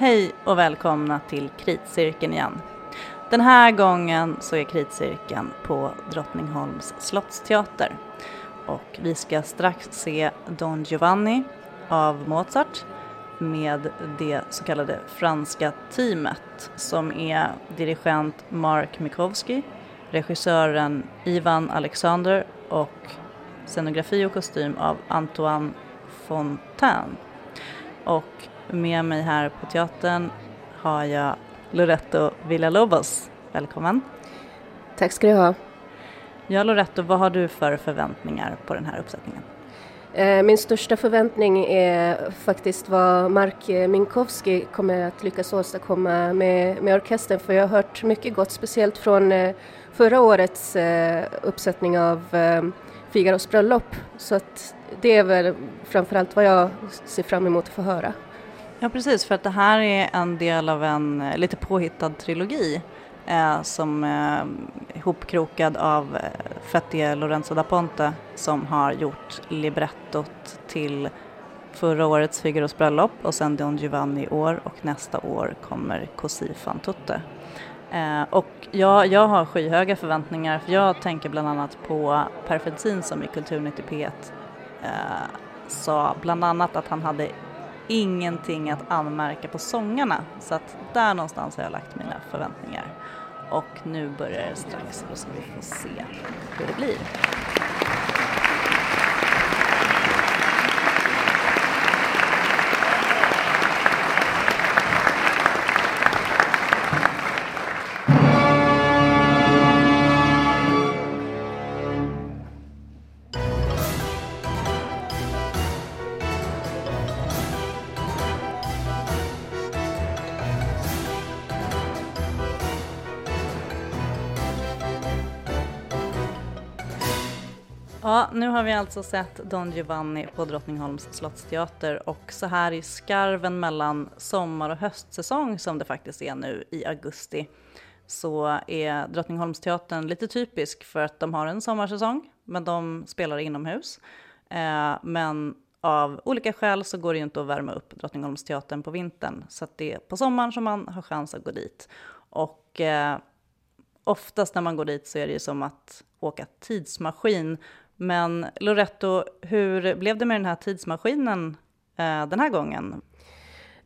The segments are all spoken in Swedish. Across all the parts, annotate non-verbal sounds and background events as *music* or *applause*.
Hej och välkomna till Kritcirkeln igen. Den här gången så är Kritcirkeln på Drottningholms slottsteater och vi ska strax se Don Giovanni av Mozart med det så kallade franska teamet som är dirigent Mark Mikowski, regissören Ivan Alexander och scenografi och kostym av Antoine Fontaine. Och med mig här på teatern har jag Loretto Villalobos. Välkommen! Tack ska du ha. Ja, Loretto, vad har du för förväntningar på den här uppsättningen? Eh, min största förväntning är faktiskt vad Mark Minkowski kommer att lyckas åstadkomma med, med orkestern för jag har hört mycket gott, speciellt från eh, förra årets eh, uppsättning av Figaros bröllop. Så att det är väl framförallt vad jag ser fram emot att få höra. Ja precis, för att det här är en del av en eh, lite påhittad trilogi eh, som är eh, ihopkrokad av eh, fettige Fettie Lorenzo da Ponte som har gjort librettot till förra årets Figaros bröllop och sen Don Giovanni i år och nästa år kommer Così fan tutte. Eh, och jag, jag har skyhöga förväntningar för jag tänker bland annat på Per Fälldin som i Kulturnytt i P1 eh, sa bland annat att han hade ingenting att anmärka på sångarna så att där någonstans har jag lagt mina förväntningar. Och nu börjar det strax och så vi får se hur det blir. Ja, nu har vi alltså sett Don Giovanni på Drottningholms slottsteater och så här i skarven mellan sommar och höstsäsong som det faktiskt är nu i augusti så är Drottningholmsteatern lite typisk för att de har en sommarsäsong men de spelar inomhus. Eh, men av olika skäl så går det ju inte att värma upp Drottningholmsteatern på vintern så att det är på sommaren som man har chans att gå dit. Och eh, oftast när man går dit så är det ju som att åka tidsmaskin men Loretto, hur blev det med den här tidsmaskinen eh, den här gången?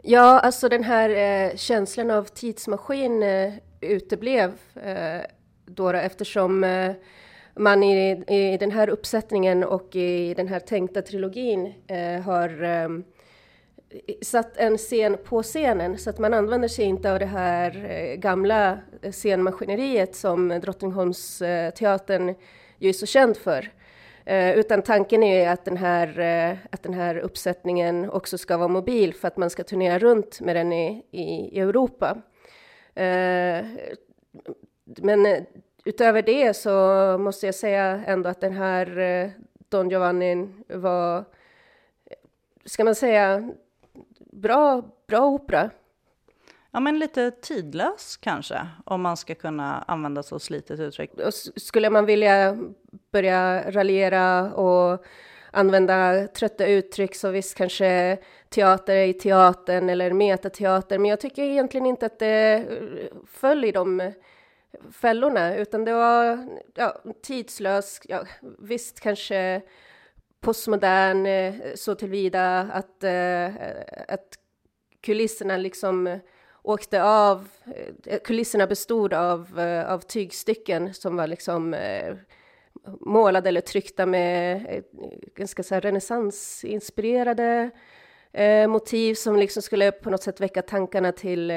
Ja, alltså den här eh, känslan av tidsmaskin eh, uteblev eh, då eftersom eh, man i, i den här uppsättningen och i den här tänkta trilogin eh, har eh, satt en scen på scenen så att man använder sig inte av det här eh, gamla scenmaskineriet som Drottningholmsteatern ju är så känd för. Eh, utan tanken är att den, här, eh, att den här uppsättningen också ska vara mobil för att man ska turnera runt med den i, i, i Europa. Eh, men eh, utöver det så måste jag säga ändå att den här eh, Don Giovanni var, eh, ska man säga, bra, bra opera. Ja, men lite tidlös kanske, om man ska kunna använda så slitet uttryck. Och skulle man vilja börja raljera och använda trötta uttryck så visst kanske teater i teatern eller metateater, men jag tycker egentligen inte att det eh, föll i de fällorna, utan det var ja, tidslös, ja, visst kanske postmodern eh, så tillvida att, eh, att kulisserna liksom åkte av, eh, kulisserna bestod av, eh, av tygstycken som var liksom eh, målade eller tryckta med ganska så här renässansinspirerade motiv som liksom skulle på något sätt väcka tankarna till,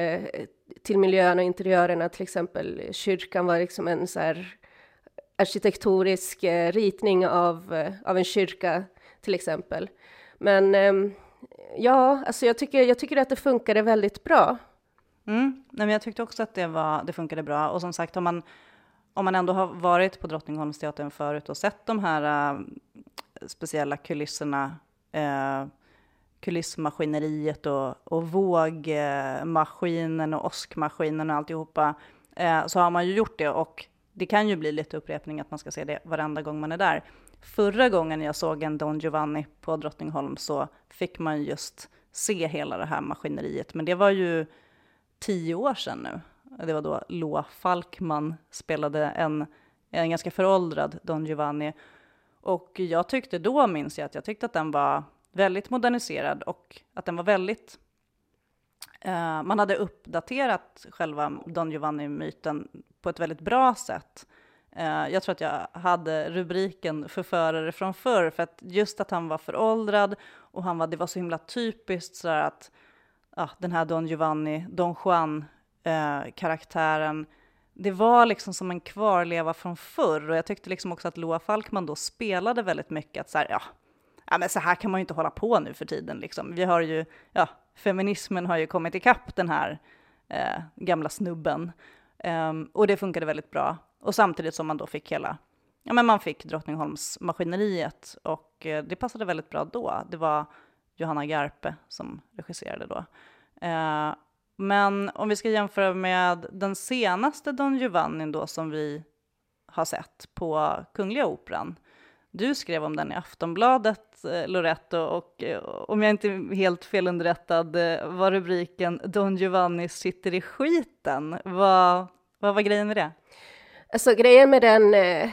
till miljön och interiörerna. Till exempel kyrkan var liksom en så här arkitektonisk ritning av, av en kyrka till exempel. Men ehm, ja, alltså jag tycker, jag tycker att det funkade väldigt bra. Mm. Nej, men jag tyckte också att det, var, det funkade bra. Och som sagt, om man, om man ändå har varit på Drottningholmsteatern förut och sett de här äh, speciella kulisserna, äh, kulissmaskineriet och, och vågmaskinen och åskmaskinen och alltihopa, äh, så har man ju gjort det. Och det kan ju bli lite upprepning att man ska se det varenda gång man är där. Förra gången jag såg en Don Giovanni på Drottningholm så fick man just se hela det här maskineriet. Men det var ju tio år sedan nu. Det var då Loa Falkman spelade en, en ganska föråldrad Don Giovanni. Och jag tyckte då, minns jag, att jag tyckte att den var väldigt moderniserad och att den var väldigt eh, man hade uppdaterat själva Don Giovanni-myten på ett väldigt bra sätt. Eh, jag tror att jag hade rubriken förförare från förr, för att just att han var föråldrad och han var, det var så himla typiskt så att ja, den här Don Giovanni, Don Juan-karaktären, eh, det var liksom som en kvarleva från förr och jag tyckte liksom också att Loa Falkman då spelade väldigt mycket att så här, ja, ja men så här kan man ju inte hålla på nu för tiden liksom. Vi har ju, ja, feminismen har ju kommit ikapp den här eh, gamla snubben um, och det funkade väldigt bra. Och samtidigt som man då fick hela, ja men man fick Drottningholmsmaskineriet och eh, det passade väldigt bra då. Det var Johanna Garpe som regisserade då. Eh, men om vi ska jämföra med den senaste Don Giovanni då som vi har sett på Kungliga Operan. Du skrev om den i Aftonbladet, eh, Loretto, och eh, om jag inte är helt felunderrättad eh, var rubriken Don Giovanni sitter i skiten. Vad, vad var grejen med det? Alltså grejen med den, eh,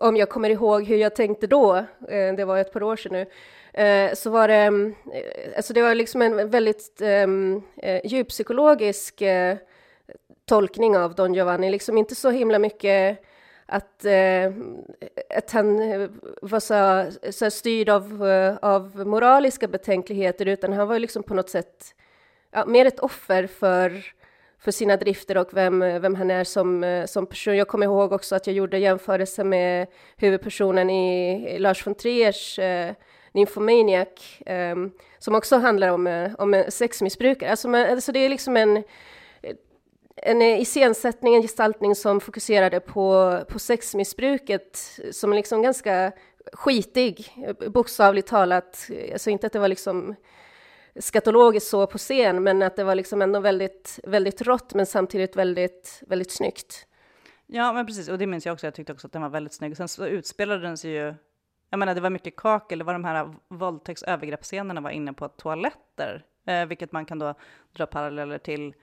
om jag kommer ihåg hur jag tänkte då, eh, det var ett par år sedan nu, eh, så var det, eh, alltså det var liksom en väldigt ehm, eh, djuppsykologisk eh, tolkning av Don Giovanni, liksom inte så himla mycket att, eh, att han eh, var så, så styrd av, eh, av moraliska betänkligheter, utan han var liksom på något sätt ja, mer ett offer för för sina drifter och vem, vem han är som, som person. Jag kommer ihåg också att jag gjorde jämförelse med huvudpersonen i Lars von Triers eh, Nymphomaniac, um, ehm, som också handlar om, eh, om sexmissbrukare. Alltså, man, alltså det är liksom en, en eh, iscensättning, en gestaltning som fokuserade på, på sexmissbruket, som liksom ganska skitig, bokstavligt talat. Alltså inte att det var liksom skatologiskt så på scen, men att det var liksom ändå väldigt, väldigt rått, men samtidigt väldigt, väldigt snyggt. Ja, men precis, och det minns jag också. Jag tyckte också att den var väldigt snygg. Sen så utspelade den sig ju, jag menar, det var mycket kakel, det var de här våldtäkts övergreppsscenerna var inne på toaletter, eh, vilket man kan då dra paralleller till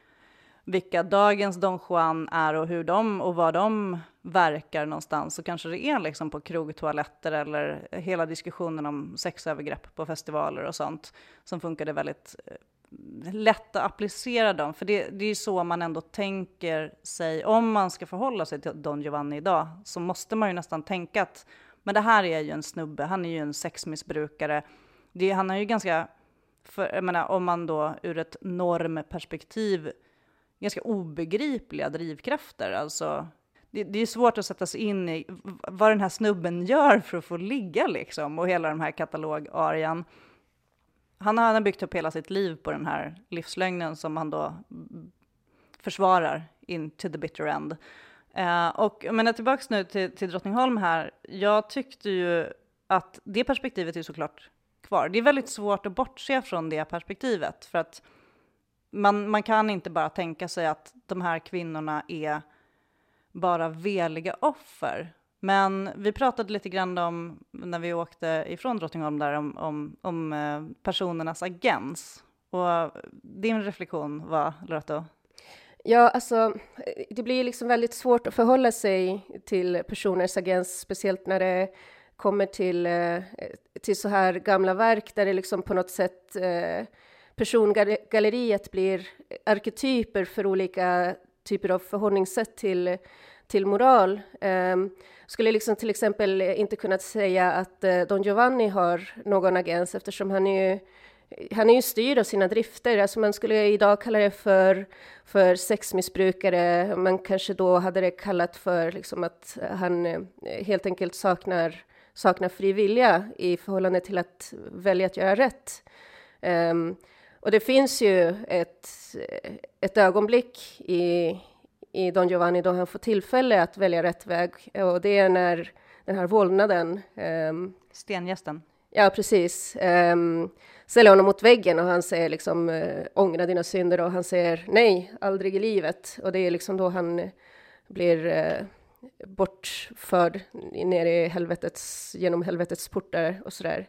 vilka dagens Don Juan är och hur de och var de verkar någonstans så kanske det är liksom på krogtoaletter eller hela diskussionen om sexövergrepp på festivaler och sånt som funkade väldigt eh, lätt att applicera dem. För det, det är ju så man ändå tänker sig, om man ska förhålla sig till Don Giovanni idag, så måste man ju nästan tänka att men det här är ju en snubbe, han är ju en sexmissbrukare. Det, han har ju ganska, för, jag menar, om man då ur ett normperspektiv ganska obegripliga drivkrafter. Alltså, det, det, är svårt att sätta sig in i vad den här snubben gör för att få ligga liksom och hela den här katalogarian. Han har, han har byggt upp hela sitt liv på den här livslögnen som han då försvarar in to the bitter end. Uh, och men tillbaks nu till, till Drottningholm här. Jag tyckte ju att det perspektivet är såklart kvar. Det är väldigt svårt att bortse från det perspektivet för att man, man kan inte bara tänka sig att de här kvinnorna är bara veliga offer. Men vi pratade lite grann om, när vi åkte ifrån Drottningholm där, om, om, om eh, personernas agens. Och eh, din reflektion var, Loretto? Ja, alltså, det blir liksom väldigt svårt att förhålla sig till personers agens, speciellt när det kommer till, eh, till så här gamla verk där det liksom på något sätt eh, persongalleriet blir arketyper för olika typer av förhållningssätt till, till moral. Um, skulle liksom till exempel inte kunnat säga att eh, Don Giovanni har någon agens eftersom han är ju han är ju styrd av sina drifter, alltså man skulle idag kalla det för, för sexmissbrukare, man kanske då hade det kallat för liksom att han eh, helt enkelt saknar, saknar fri vilja i förhållande till att välja att göra rätt. Um, och det finns ju ett, ett ögonblick i, i Don Giovanni då han får tillfälle att välja rätt väg och det är när den här vålnaden... Um, Stengästen? Ja, precis. Um, ställer honom mot väggen och han säger liksom uh, ångra dina synder och han säger nej, aldrig i livet. Och det är liksom då han eh, blir uh, bortförd ner i helvetets, genom helvetets portar och sådär.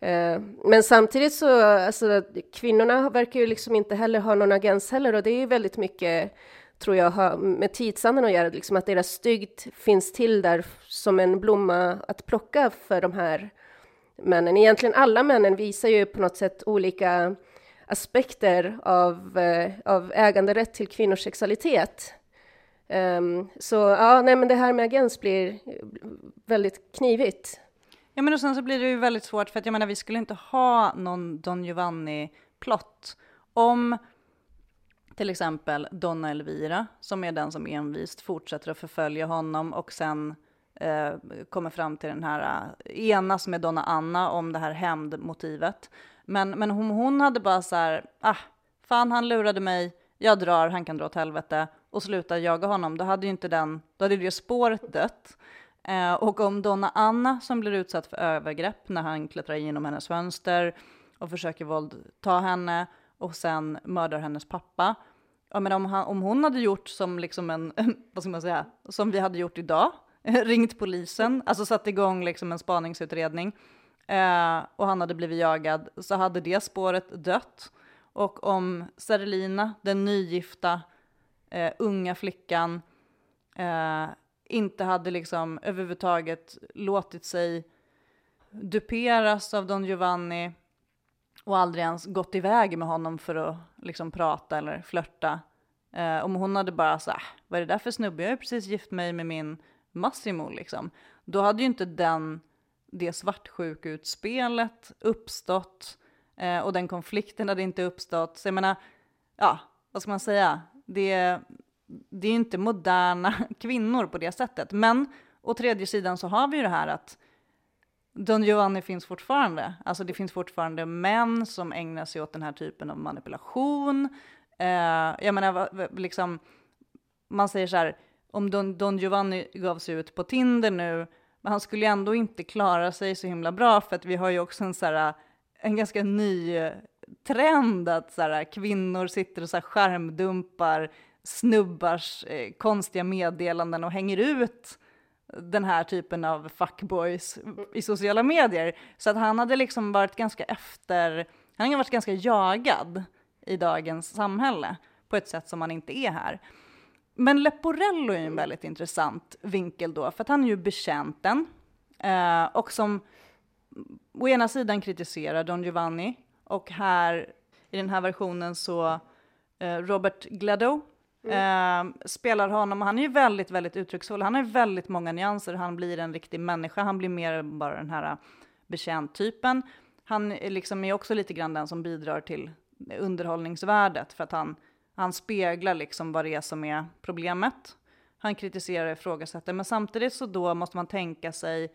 Eh, men samtidigt så, alltså kvinnorna verkar ju liksom inte heller ha någon agens heller och det är ju väldigt mycket tror jag har med tidsandan att göra, liksom att deras stygd finns till där som en blomma att plocka för de här männen. Egentligen alla männen visar ju på något sätt olika aspekter av, eh, av äganderätt till kvinnors sexualitet. Um, så ja, nej men det här med agens blir väldigt knivigt. Ja men och sen så blir det ju väldigt svårt för att jag menar vi skulle inte ha någon Don Giovanni-plott om till exempel Donna Elvira som är den som envist fortsätter att förfölja honom och sen eh, kommer fram till den här eh, enas med Donna Anna om det här hämndmotivet. Men, men hon, hon hade bara så här, ah, fan han lurade mig, jag drar, han kan dra åt helvete och sluta jaga honom, då hade ju inte den, då hade det spåret dött. Eh, och om Donna Anna som blir utsatt för övergrepp när han klättrar genom hennes fönster och försöker våldta henne och sen mördar hennes pappa. Ja, men om, han, om hon hade gjort som liksom en, *laughs* vad ska man säga, som vi hade gjort idag, *laughs* ringt polisen, alltså satt igång liksom en spaningsutredning eh, och han hade blivit jagad så hade det spåret dött. Och om Serlina, den nygifta eh, unga flickan, eh, inte hade liksom överhuvudtaget låtit sig duperas av Don Giovanni och aldrig ens gått iväg med honom för att liksom prata eller flörta. Eh, om hon hade bara så ah, vad är det där för snubbe? Jag har ju precis gift mig med min Massimo liksom. Då hade ju inte den, det svartsjukutspelet uppstått eh, och den konflikten hade inte uppstått. Så jag menar, ja, vad ska man säga? Det, det är ju inte moderna *laughs* kvinnor på det sättet. Men å tredje sidan så har vi ju det här att Don Giovanni finns fortfarande. Alltså det finns fortfarande män som ägnar sig åt den här typen av manipulation. Eh, jag menar, liksom, man säger så här, om Don, Don Giovanni gav sig ut på Tinder nu, men han skulle ju ändå inte klara sig så himla bra för att vi har ju också en, så här, en ganska ny eh, trend att så här, kvinnor sitter och så här, skärmdumpar snubbars eh, konstiga meddelanden och hänger ut den här typen av fuckboys i sociala medier. Så att han hade liksom varit ganska efter, han har varit ganska jagad i dagens samhälle på ett sätt som han inte är här. Men Leporello är en väldigt intressant vinkel då, för att han är ju betjänten eh, och som å ena sidan kritiserar Don Giovanni och här i den här versionen så eh, Robert Gladow Mm. Eh, spelar honom, han är ju väldigt, väldigt uttrycksfull. Han har ju väldigt många nyanser. Han blir en riktig människa. Han blir mer bara den här betjänt-typen. Han är liksom är också lite grann den som bidrar till underhållningsvärdet för att han, han speglar liksom vad det är som är problemet. Han kritiserar och ifrågasätter, men samtidigt så då måste man tänka sig,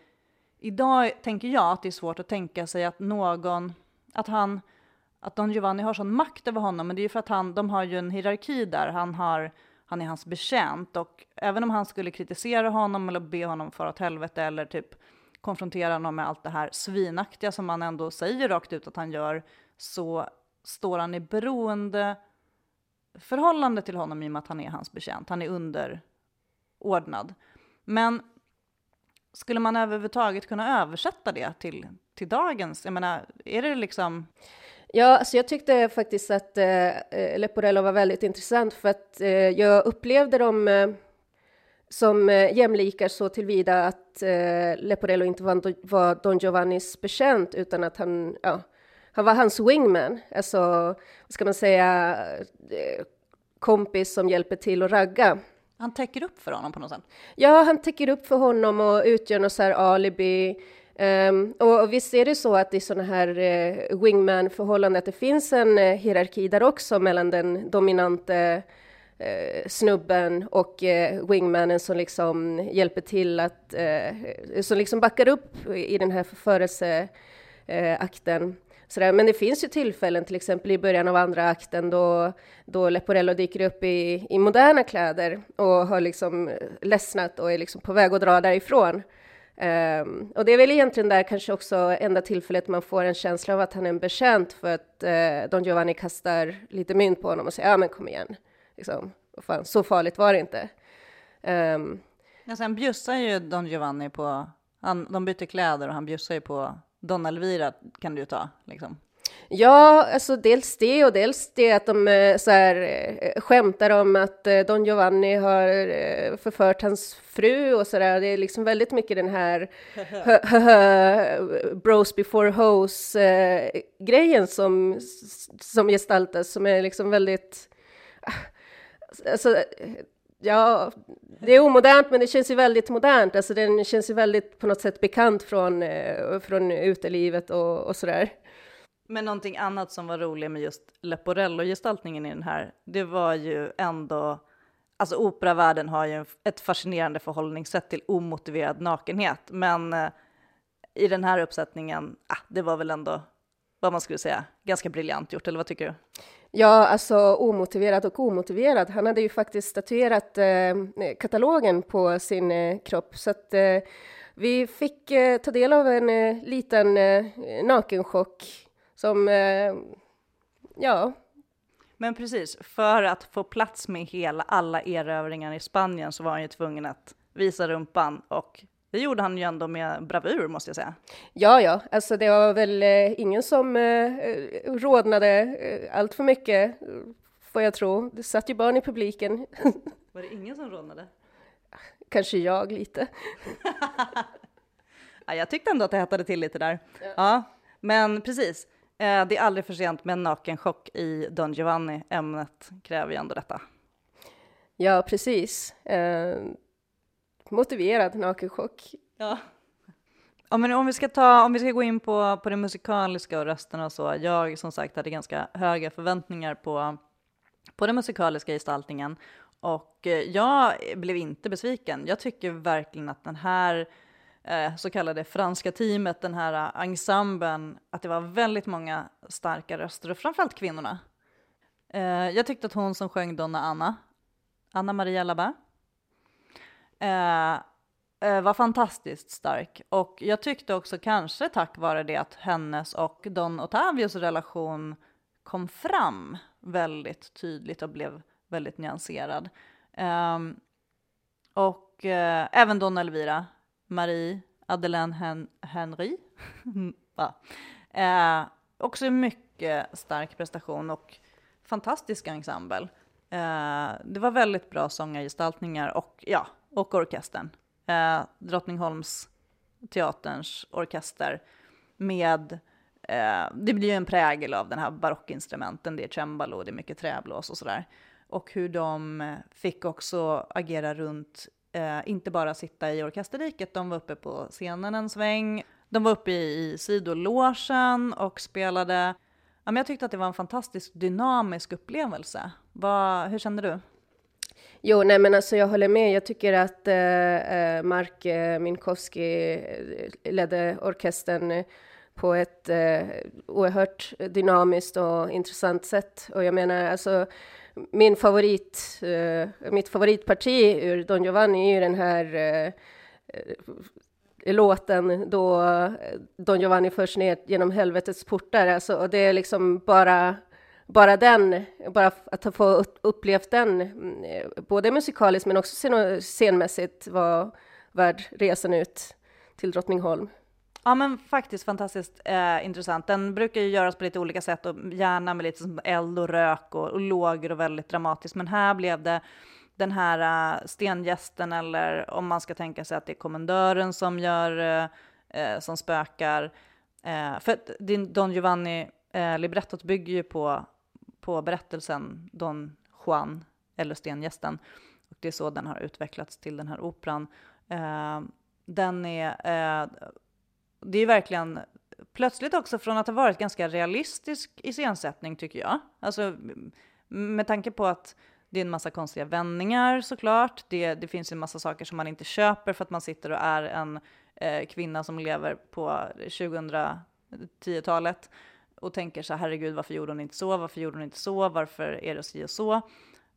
idag tänker jag att det är svårt att tänka sig att någon, att han att Don Giovanni har sån makt över honom, men det är ju för att han, de har ju en hierarki där. Han, har, han är hans betjänt och även om han skulle kritisera honom eller be honom fara åt helvete eller typ konfrontera honom med allt det här svinaktiga som han ändå säger rakt ut att han gör, så står han i beroende förhållande till honom i och med att han är hans betjänt. Han är underordnad. Men skulle man överhuvudtaget kunna översätta det till, till dagens? Jag menar, är det liksom... Ja, alltså jag tyckte faktiskt att eh, eh Leporello var väldigt intressant för att eh, jag upplevde dem eh, som eh, jämlikar så tillvida att eh, Leporello inte var, var Don Giovannis betjänt utan att han, ja, han var hans wingman, alltså vad ska man säga, eh, kompis som hjälper till att ragga. Han täcker upp för honom på något sätt? Ja, han täcker upp för honom och utgör något så här alibi Um, och, och visst är det så att i sådana här uh, wingman-förhållanden att det finns en uh, hierarki där också mellan den dominante uh, snubben och wingmanen som liksom hjälper till att, som liksom backar upp i den här förförelseakten. Sådär. Men det finns ju tillfällen, till exempel i början av andra akten, då, då Leporello dyker upp i, i moderna kläder och har liksom eh, ledsnat och är liksom på väg att dra därifrån. Um, och det är väl egentligen där kanske också enda tillfället man får en känsla av att han är en betjänt för att uh, Don Giovanni kastar lite mynt på honom och säger ja men kom igen, liksom, fan, så farligt var det inte. Ehm. Um, ja, sen bjussar ju Don Giovanni på, han, de byter kläder och han bjussar ju på Donna Elvira kan du ta liksom. Ja, alltså dels det och dels det att de eh, så här, eh, skämtar om att eh, Don Giovanni har förfört hans fru och så där. Det är liksom väldigt mycket den här *laughs* bros before hoes grejen som, som gestaltas som är liksom väldigt Alltså, ja, det är omodernt, men det känns ju väldigt modernt. Alltså, den känns ju väldigt på något sätt bekant från, eh, från utelivet och, och sådär. Men någonting annat som var roligt med just Leporello-gestaltningen i den här, det var ju ändå, alltså operavärlden har ju ett fascinerande förhållningssätt till omotiverad nakenhet, men eh, i den här uppsättningen, ah, det var väl ändå vad man skulle säga, ganska briljant gjort, eller vad tycker du? Ja, alltså omotiverad och omotiverad. Han hade ju faktiskt statuerat eh, katalogen på sin eh, kropp, så att eh, vi fick eh, ta del av en eh, liten eh, nakenchock som, eh, ja. Men precis, för att få plats med hela, alla erövringar i Spanien så var han ju tvungen att visa rumpan och det gjorde han ju ändå med bravur måste jag säga. Ja, ja, alltså det var väl eh, ingen som eh, rodnade eh, allt för mycket, får jag tro. Det satt ju barn i publiken. *laughs* Var det ingen som rodnade? Kanske jag lite. *laughs* ja, jag tyckte ändå att det hettade till lite där. Ja, ja men precis. Eh, det är aldrig för sent med en nakenchock i Don Giovanni. Ämnet kräver ju ändå detta. Ja, precis. Eh, motiverad nakenchock. Ja. ja, men om vi ska ta, om vi ska gå in på, på det musikaliska och rösterna och så. Jag som sagt hade ganska höga förväntningar på, på den musikaliska gestaltningen och eh, jag blev inte besviken. Jag tycker verkligen att den här eh, så kallade franska teamet, den här ensemblen, att det var väldigt många starka röster och framförallt kvinnorna. Eh, jag tyckte att hon som sjöng Donna Anna, Anna Maria Labat, Eh, eh, var fantastiskt stark och jag tyckte också kanske tack vare det att hennes och Don Otavios relation kom fram väldigt tydligt och blev väldigt nyanserad. Um, och uh, även Don Elvira Marie Madeleine Hen Henry. *laughs* ja. eh, också mycket stark prestation och fantastisk ensemble. Eh, det var väldigt bra sångargestaltningar och, ja, och orkestern. Eh, Drottningholms teaterns orkester med eh, det blir ju en prägel av den här barockinstrumenten, det är cembalo, det är mycket träblås och sådär. Och hur de eh, fick också agera runt eh, inte bara sitta i orkesterriket, de var uppe på scenen en sväng. De var uppe i, i sidologen och spelade. Ja, men jag tyckte att det var en fantastisk dynamisk upplevelse. Va, hur kände du? Jo, nej men alltså jag håller med. Jag tycker att eh, eh Mark eh, Minkowski eh, ledde orkestern på ett eh, oerhört dynamiskt och intressant sätt. Och jag menar, alltså min favorit, eh, mitt favoritparti ur Don Giovanni är ju den här eh, eh låten då Don Giovanni förs ner genom helvetets portar. Alltså, och det är liksom bara, bara den, bara att ha fått upplevt den, mm, både musikaliskt men också scenmässigt, var värd resan ut till Drottningholm. Ja men faktiskt fantastiskt eh, intressant. Den brukar ju göras på lite olika sätt och gärna med lite som eld och rök och, och lågor och väldigt dramatiskt. Men här blev det den här uh, stengästen eller om man ska tänka sig att det är kommendören som gör, uh, uh, som spökar. Uh, för din Don Giovanni, uh, librettot bygger ju på, på berättelsen Don Juan eller stengästen. Och det är så den har utvecklats till den här operan. Eh, den är eh, det är verkligen plötsligt också från att ha varit ganska realistisk iscensättning tycker jag. Alltså med tanke på att det är en massa konstiga vändningar såklart. Det, det finns en massa saker som man inte köper för att man sitter och är en eh, kvinna som lever på 2010-talet och tänker så här, herregud, varför gjorde hon inte så? Varför gjorde hon inte så? Varför är det si och så?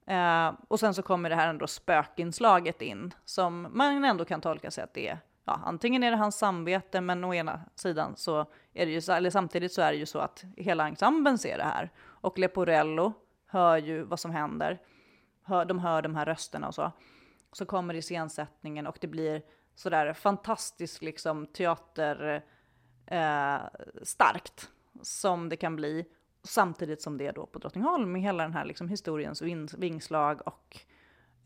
Eh, och sen så kommer det här ändå spökinslaget in som man ändå kan tolka sig att det är ja, antingen är det hans samvete, men å ena sidan så är det ju så, eller samtidigt så är det ju så att hela ensemblen ser det här. Och Leporello hör ju vad som händer. Hör, de hör de här rösterna och så. Så kommer iscensättningen och det blir sådär fantastiskt, liksom teater eh, starkt som det kan bli, samtidigt som det är då på Drottningholm med hela den här liksom historiens vingslag och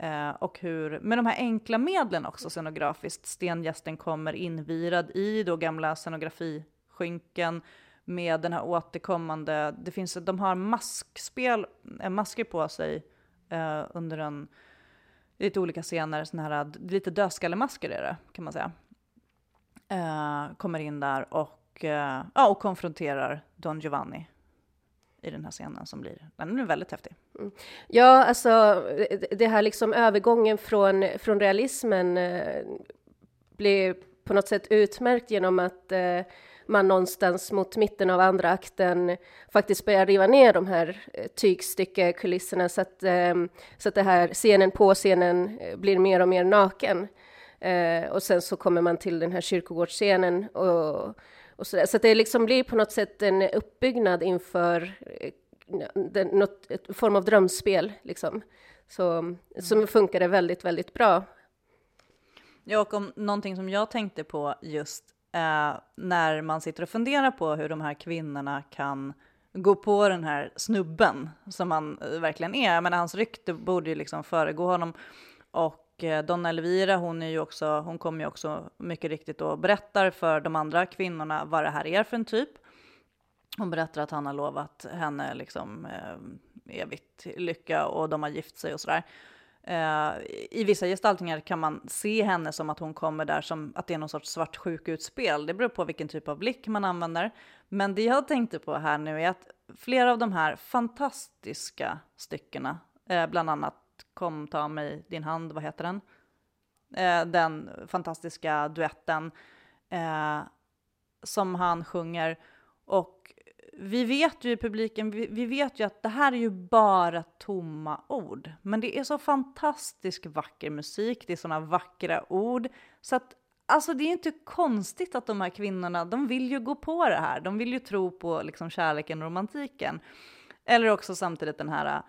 Eh, och hur, med de här enkla medlen också scenografiskt. Stengästen kommer invirad i då gamla scenografiskynken med den här återkommande, det finns, de har maskspel, eh, masker på sig eh, under en, lite olika scener, såna här, lite dödskallemasker är det kan man säga. Eh, kommer in där och, och, eh, ja, och konfronterar Don Giovanni i den här scenen som blir, den är väldigt häftig. Mm. Ja, alltså det här liksom övergången från, från realismen eh, blir på något sätt utmärkt genom att eh, man någonstans mot mitten av andra akten faktiskt börjar riva ner de här eh, tygstyckekulisserna så att, eh, så att det här scenen på scenen eh, blir mer och mer naken. Eh, och sen så kommer man till den här kyrkogårdsscenen och och så, så det liksom blir på något sätt en uppbyggnad inför eh, den, något, ett form av drömspel, liksom. Så, mm. som funkade väldigt, väldigt bra. Ja, och om någonting som jag tänkte på just eh, när man sitter och funderar på hur de här kvinnorna kan gå på den här snubben som han eh, verkligen är. Men hans rykte borde ju liksom föregå honom. Och Eh, Donna Elvira, hon, är ju också, hon kommer ju också mycket riktigt och berättar för de andra kvinnorna vad det här är för en typ. Hon berättar att han har lovat henne liksom eh, evigt lycka och de har gift sig och sådär. Eh, I vissa gestaltningar kan man se henne som att hon kommer där som att det är någon sorts svartsjukutspel. Det beror på vilken typ av blick man använder. Men det jag tänkte på här nu är att flera av de här fantastiska styckena, eh, bland annat Kom ta mig din hand, vad heter den? Eh, den fantastiska duetten eh, som han sjunger. Och vi vet ju i publiken, vi, vi, vet ju att det här är ju bara tomma ord. Men det är så fantastiskt vacker musik, det är sådana vackra ord. Så att alltså det är inte konstigt att de här kvinnorna, de vill ju gå på det här. De vill ju tro på liksom kärleken och romantiken. Eller också samtidigt den här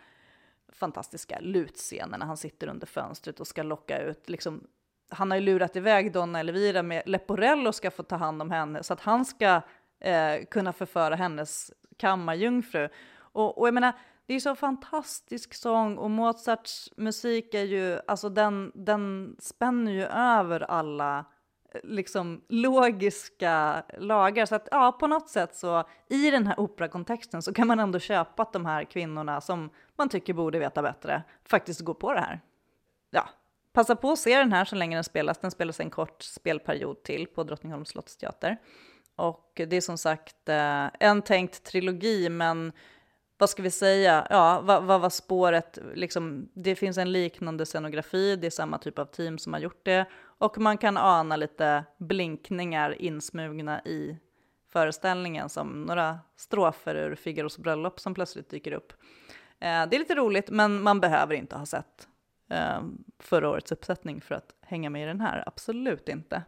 fantastiska lutscenen när han sitter under fönstret och ska locka ut, liksom, han har ju lurat iväg Donna Elvira med Leporello ska få ta hand om henne så att han ska eh, kunna förföra hennes kammarjungfru. Och, och jag menar, det är så fantastisk sång och Mozarts musik är ju, alltså den, den spänner ju över alla liksom logiska lagar. Så att ja, på något sätt så i den här operakontexten så kan man ändå köpa att de här kvinnorna som man tycker borde veta bättre faktiskt går på det här. Ja, passa på att se den här så länge den spelas. Den spelas en kort spelperiod till på Drottningholms slottsteater. Och det är som sagt eh, en tänkt trilogi, men vad ska vi säga, ja, vad, vad var spåret, liksom, det finns en liknande scenografi, det är samma typ av team som har gjort det, och man kan ana lite blinkningar insmugna i föreställningen som några strofer ur Figaros bröllop som plötsligt dyker upp. Eh, det är lite roligt, men man behöver inte ha sett eh, förra årets uppsättning för att hänga med i den här, absolut inte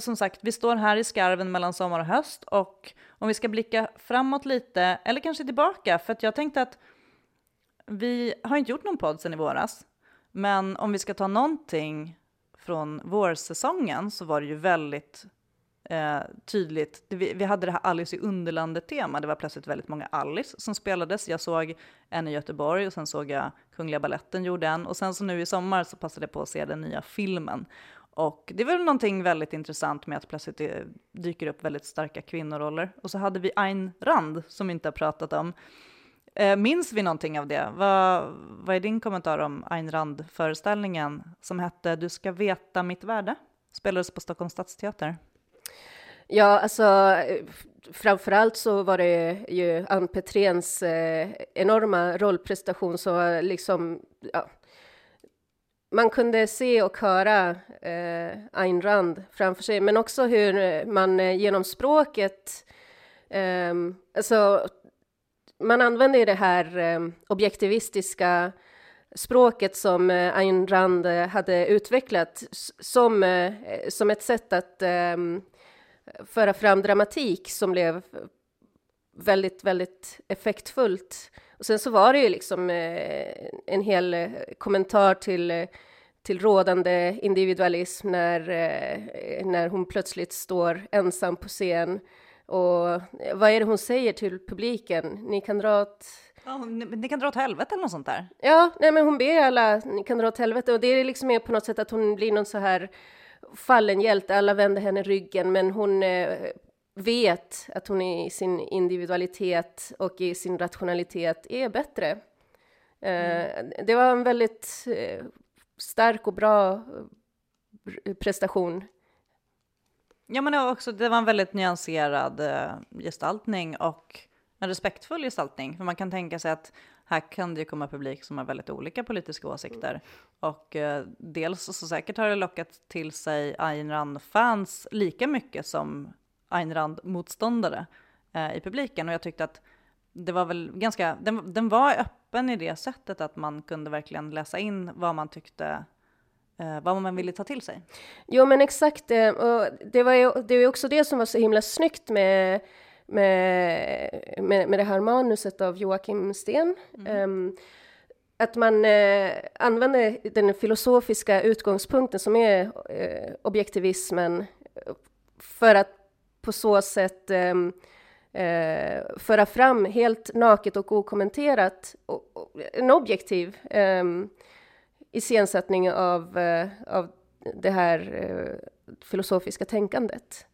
som sagt, vi står här i skarven mellan sommar och höst och om vi ska blicka framåt lite, eller kanske tillbaka, för att jag tänkte att vi har inte gjort någon podd sedan i våras, men om vi ska ta någonting från vårsäsongen så var det ju väldigt eh, tydligt. Vi, vi, hade det här Alice i Underlandet-tema. Det var plötsligt väldigt många Alice som spelades. Jag såg en i Göteborg och sen såg jag Kungliga Balletten gjorde en. Och sen så nu i sommar så passade jag på att se den nya filmen. Och det är väl någonting väldigt intressant med att plötsligt det dyker upp väldigt starka kvinnoroller. Och så hade vi Ayn Rand som vi inte har pratat om. Eh, minns vi någonting av det? Vad, vad är din kommentar om Ayn Rand-föreställningen som hette Du ska veta mitt värde? Spelades på Stockholms stadsteater. Ja, alltså framförallt så var det ju Ann Petréns eh, enorma rollprestation så liksom, ja, man kunde se och höra eh, Ayn Rand framför sig, men också hur man eh, genom språket, eh, alltså man använder det här eh, objektivistiska språket som eh, Ayn Rand eh, hade utvecklat som, eh, som ett sätt att ehm, föra fram dramatik som blev väldigt, väldigt effektfullt. Och sen så var det ju liksom en hel kommentar till till rådande individualism när, eh, när hon plötsligt står ensam på scen. Och vad är det hon säger till publiken? Ni kan dra åt... Ja, ni, ni kan dra åt helvete eller något sånt där? Ja, nej men hon ber alla, ni kan dra åt helvete. Och det är liksom är på något sätt att hon blir någon så här fallen hjälte. Alla vänder henne ryggen, men hon eh, vet att hon i sin individualitet och i sin rationalitet är bättre. Mm. Det var en väldigt eh, stark och bra eh, prestation. Ja, men det var, också, det var en väldigt nyanserad gestaltning och en respektfull gestaltning. För man kan tänka sig att här kan det ju komma publik som har väldigt olika politiska åsikter. Och eh, dels så säkert har det lockat till sig Ayn Rand-fans lika mycket som Ayn Rand-motståndare eh, i publiken. Och jag tyckte att det var väl ganska, den, den var öppen i det sättet att man kunde verkligen läsa in vad man tyckte eh, vad man ville ta till sig. Jo, men exakt. Eh, och det var ju det var också det som var så himla snyggt med, med, med, med det här manuset av Joakim Sten. Mm. Um, att man eh, använder den filosofiska utgångspunkten som är eh, objektivismen för att på så sätt eh, eh, föra fram helt naket och okommenterat och, och, en objektiv eh, iscensättning av, eh, av det här eh, filosofiska tänkandet.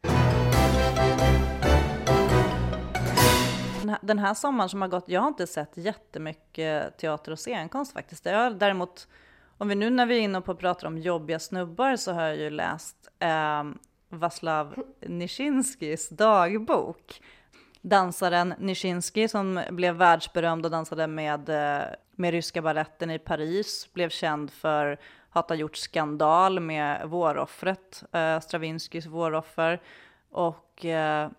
Den här, sommaren som har gått, jag har inte sett jättemycket teater och scenkonst faktiskt. Jag har däremot, om vi nu när vi är inne och pratar om jobbiga snubbar så har jag ju läst eh, Vaslav Nischinskis dagbok dansaren Nischinski som blev världsberömd och dansade med, eh, med ryska balletten i Paris, blev känd för att ha gjort skandal med våroffret, eh, äh, Stravinskys våroffer. Och eh,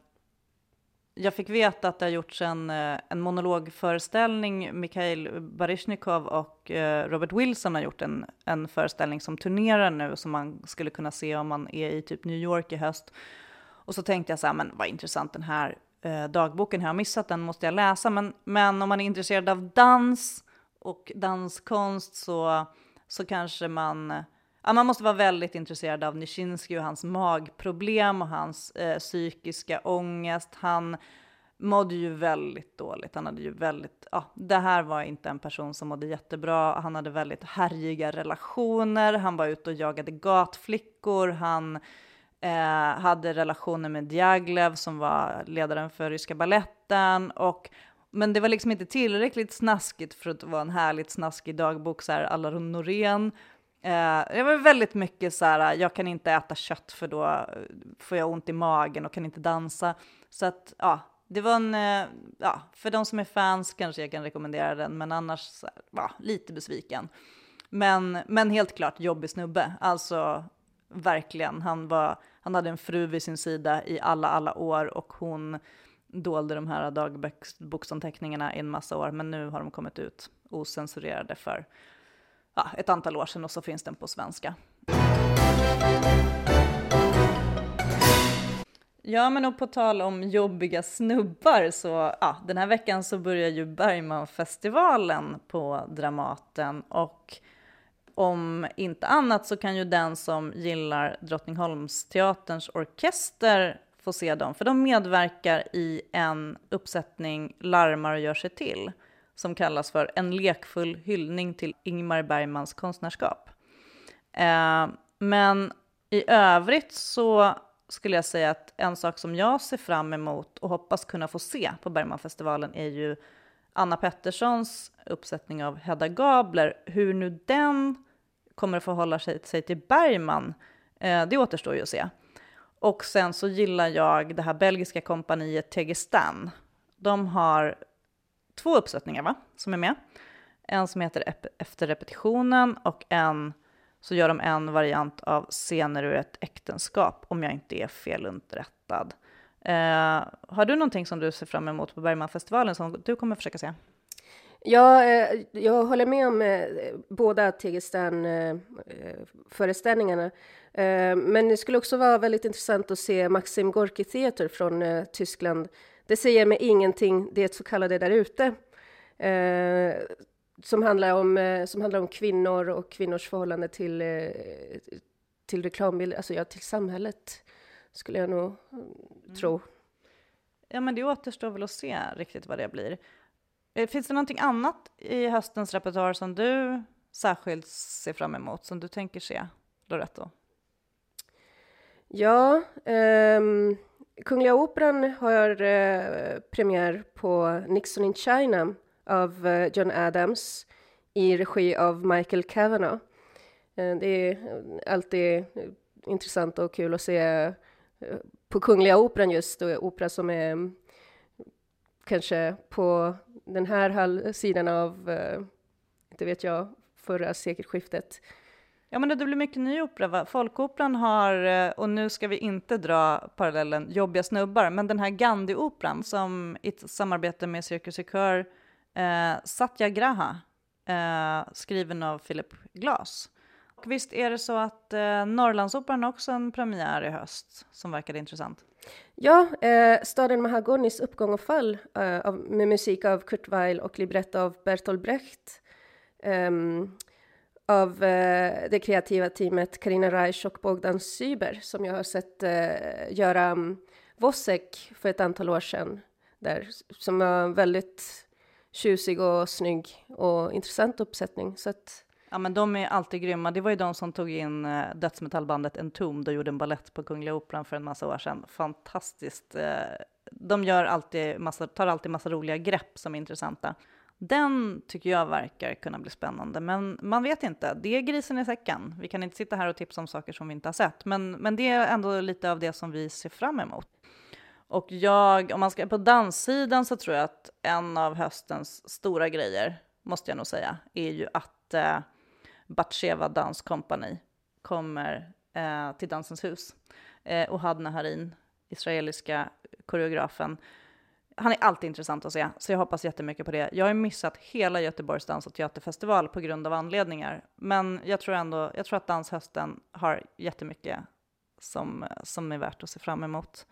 jag fick veta att det har gjorts en, eh, en monologföreställning. Mikhail Baryshnikov och eh, Robert Wilson har gjort en, en föreställning som turnerar nu som man skulle kunna se om man är i typ New York i höst. Och så tänkte jag så här, men vad intressant den här eh, dagboken, jag har missat den måste jag läsa. Men, men om man är intresserad av dans och danskonst så, så kanske man Ja, man måste vara väldigt intresserad av Nijinsky och hans magproblem och hans eh, psykiska ångest. Han mådde ju väldigt dåligt. Han hade ju väldigt, ja, det här var inte en person som mådde jättebra. Han hade väldigt härjiga relationer. Han var ute och jagade gatflickor. Han eh, hade relationer med Diaglev som var ledaren för ryska balletten och men det var liksom inte tillräckligt snaskigt för att vara en härligt snaskig dagbok så här alla Norén. Eh, det var väldigt mycket så här, jag kan inte äta kött för då eh, får jag ont i magen och kan inte dansa. Så att ja, det var en, eh, ja, för de som är fans kanske jag kan rekommendera den, men annars här, ja, lite besviken. Men, men helt klart jobbig snubbe, alltså verkligen. Han, var, han hade en fru vid sin sida i alla, alla år och hon dolde de här dagboksanteckningarna i en massa år, men nu har de kommit ut osensurerade för ja, ett antal år sedan och så finns den på svenska. Ja, men och på tal om jobbiga snubbar så ja, den här veckan så börjar ju Bergmanfestivalen på Dramaten och om inte annat så kan ju den som gillar Drottningholmsteaterns orkester få se dem, för de medverkar i en uppsättning Larmar och gör sig till som kallas för En lekfull hyllning till Ingmar Bergmans konstnärskap. Eh, men i övrigt så skulle jag säga att en sak som jag ser fram emot och hoppas kunna få se på Bergmanfestivalen är ju Anna Petterssons uppsättning av Hedda Gabler. Hur nu den kommer att förhålla sig, sig till Bergman, eh, det återstår ju att se. Och sen så gillar jag det här belgiska kompaniet Tegestan. De har två uppsättningar va, som är med. En som heter Efter repetitionen och en så gör de en variant av Scener ur ett äktenskap, om jag inte är felunderrättad. Eh, har du någonting som du ser fram emot på Bergmanfestivalen som du kommer försöka se? Ja, eh, jag håller med om eh, båda Tegestan-föreställningarna. Eh, eh, eh, men det skulle också vara väldigt intressant att se Maxim Gorki Theater från eh, Tyskland. Det säger mig ingenting, det så kallade där ute. som, handlar om, eh, som handlar om kvinnor och kvinnors förhållande till, eh, till reklambilder, alltså ja, till samhället, skulle jag nog mm. tro. Ja, men det återstår väl att se riktigt vad det blir. Eh, finns det någonting annat i höstens repertoar som du särskilt ser fram emot, som du tänker se, Loretto? Ja, um, Kungliga Operan har eh, premiär på Nixon in China av eh, John Adams i regi av Michael Kavanagh. Eh, det är eh, alltid eh, intressant och kul att se eh, på Kungliga Operan just, och opera som är mm, kanske på den här sidan av, inte vet jag, förra sekelskiftet Ja, men det blir mycket ny opera. Va? Folkoperan har, eh, och nu ska vi inte dra parallellen jobbiga snubbar, men den här Gandhi-operan som i samarbete med Cirkus Kör, eh, Satyagraha, eh, skriven av Philip Glass. Och visst är det så att eh, Norrlandsoperan har också en premiär i höst som verkade intressant? Ja, eh, staden Mahagonis uppgång och fall eh, av, med musik av Kurt Weill och libretto av Bertolt Brecht. Um, av eh, det kreativa teamet Karina Reich och Bogdan Syber som jag har sett eh, göra um, för ett antal år sedan. Där, som var väldigt tjusig och snygg och intressant uppsättning. Så att, Ja, men de är alltid grymma. Det var ju de som tog in eh, dödsmetallbandet Entombed och gjorde en ballett på Kungliga Operan för en massa år sedan. Fantastiskt. Eh, de gör alltid massa, tar alltid massa roliga grepp som är intressanta. Den tycker jag verkar kunna bli spännande, men man vet inte. Det är grisen i säcken. Vi kan inte sitta här och tipsa om saker som vi inte har sett, men, men det är ändå lite av det som vi ser fram emot. Och jag, om man ska på danssidan så tror jag att en av höstens stora grejer, måste jag nog säga, är ju att eh, Batsheva Company kommer eh, till Dansens hus. Eh, och Hadna Harin, israeliska koreografen, han är alltid intressant att se, så jag hoppas jättemycket på det. Jag har missat hela Göteborgs dans och teaterfestival på grund av anledningar, men jag tror ändå, jag tror att danshösten har jättemycket som, som är värt att se fram emot.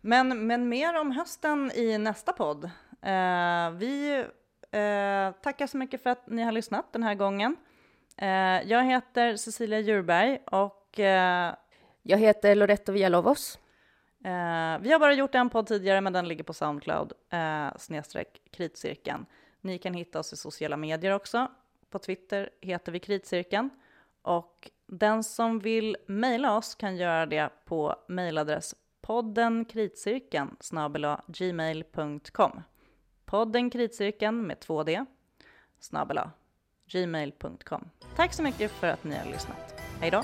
Men, men mer om hösten i nästa podd. Eh, vi eh, tackar så mycket för att ni har lyssnat den här gången. Eh, jag heter Cecilia Djurberg och eh, jag heter Loretto Villalobos. Eh, vi har bara gjort en podd tidigare, men den ligger på Soundcloud, eh, snedstreck kritcirkeln. Ni kan hitta oss i sociala medier också. På Twitter heter vi kritcirkeln. Och den som vill mejla oss kan göra det på mejladress podden kritcirkeln gmail.com. Podden kritcirkeln med 2D snabela gmail.com. Tack så mycket för att ni har lyssnat. Hej då!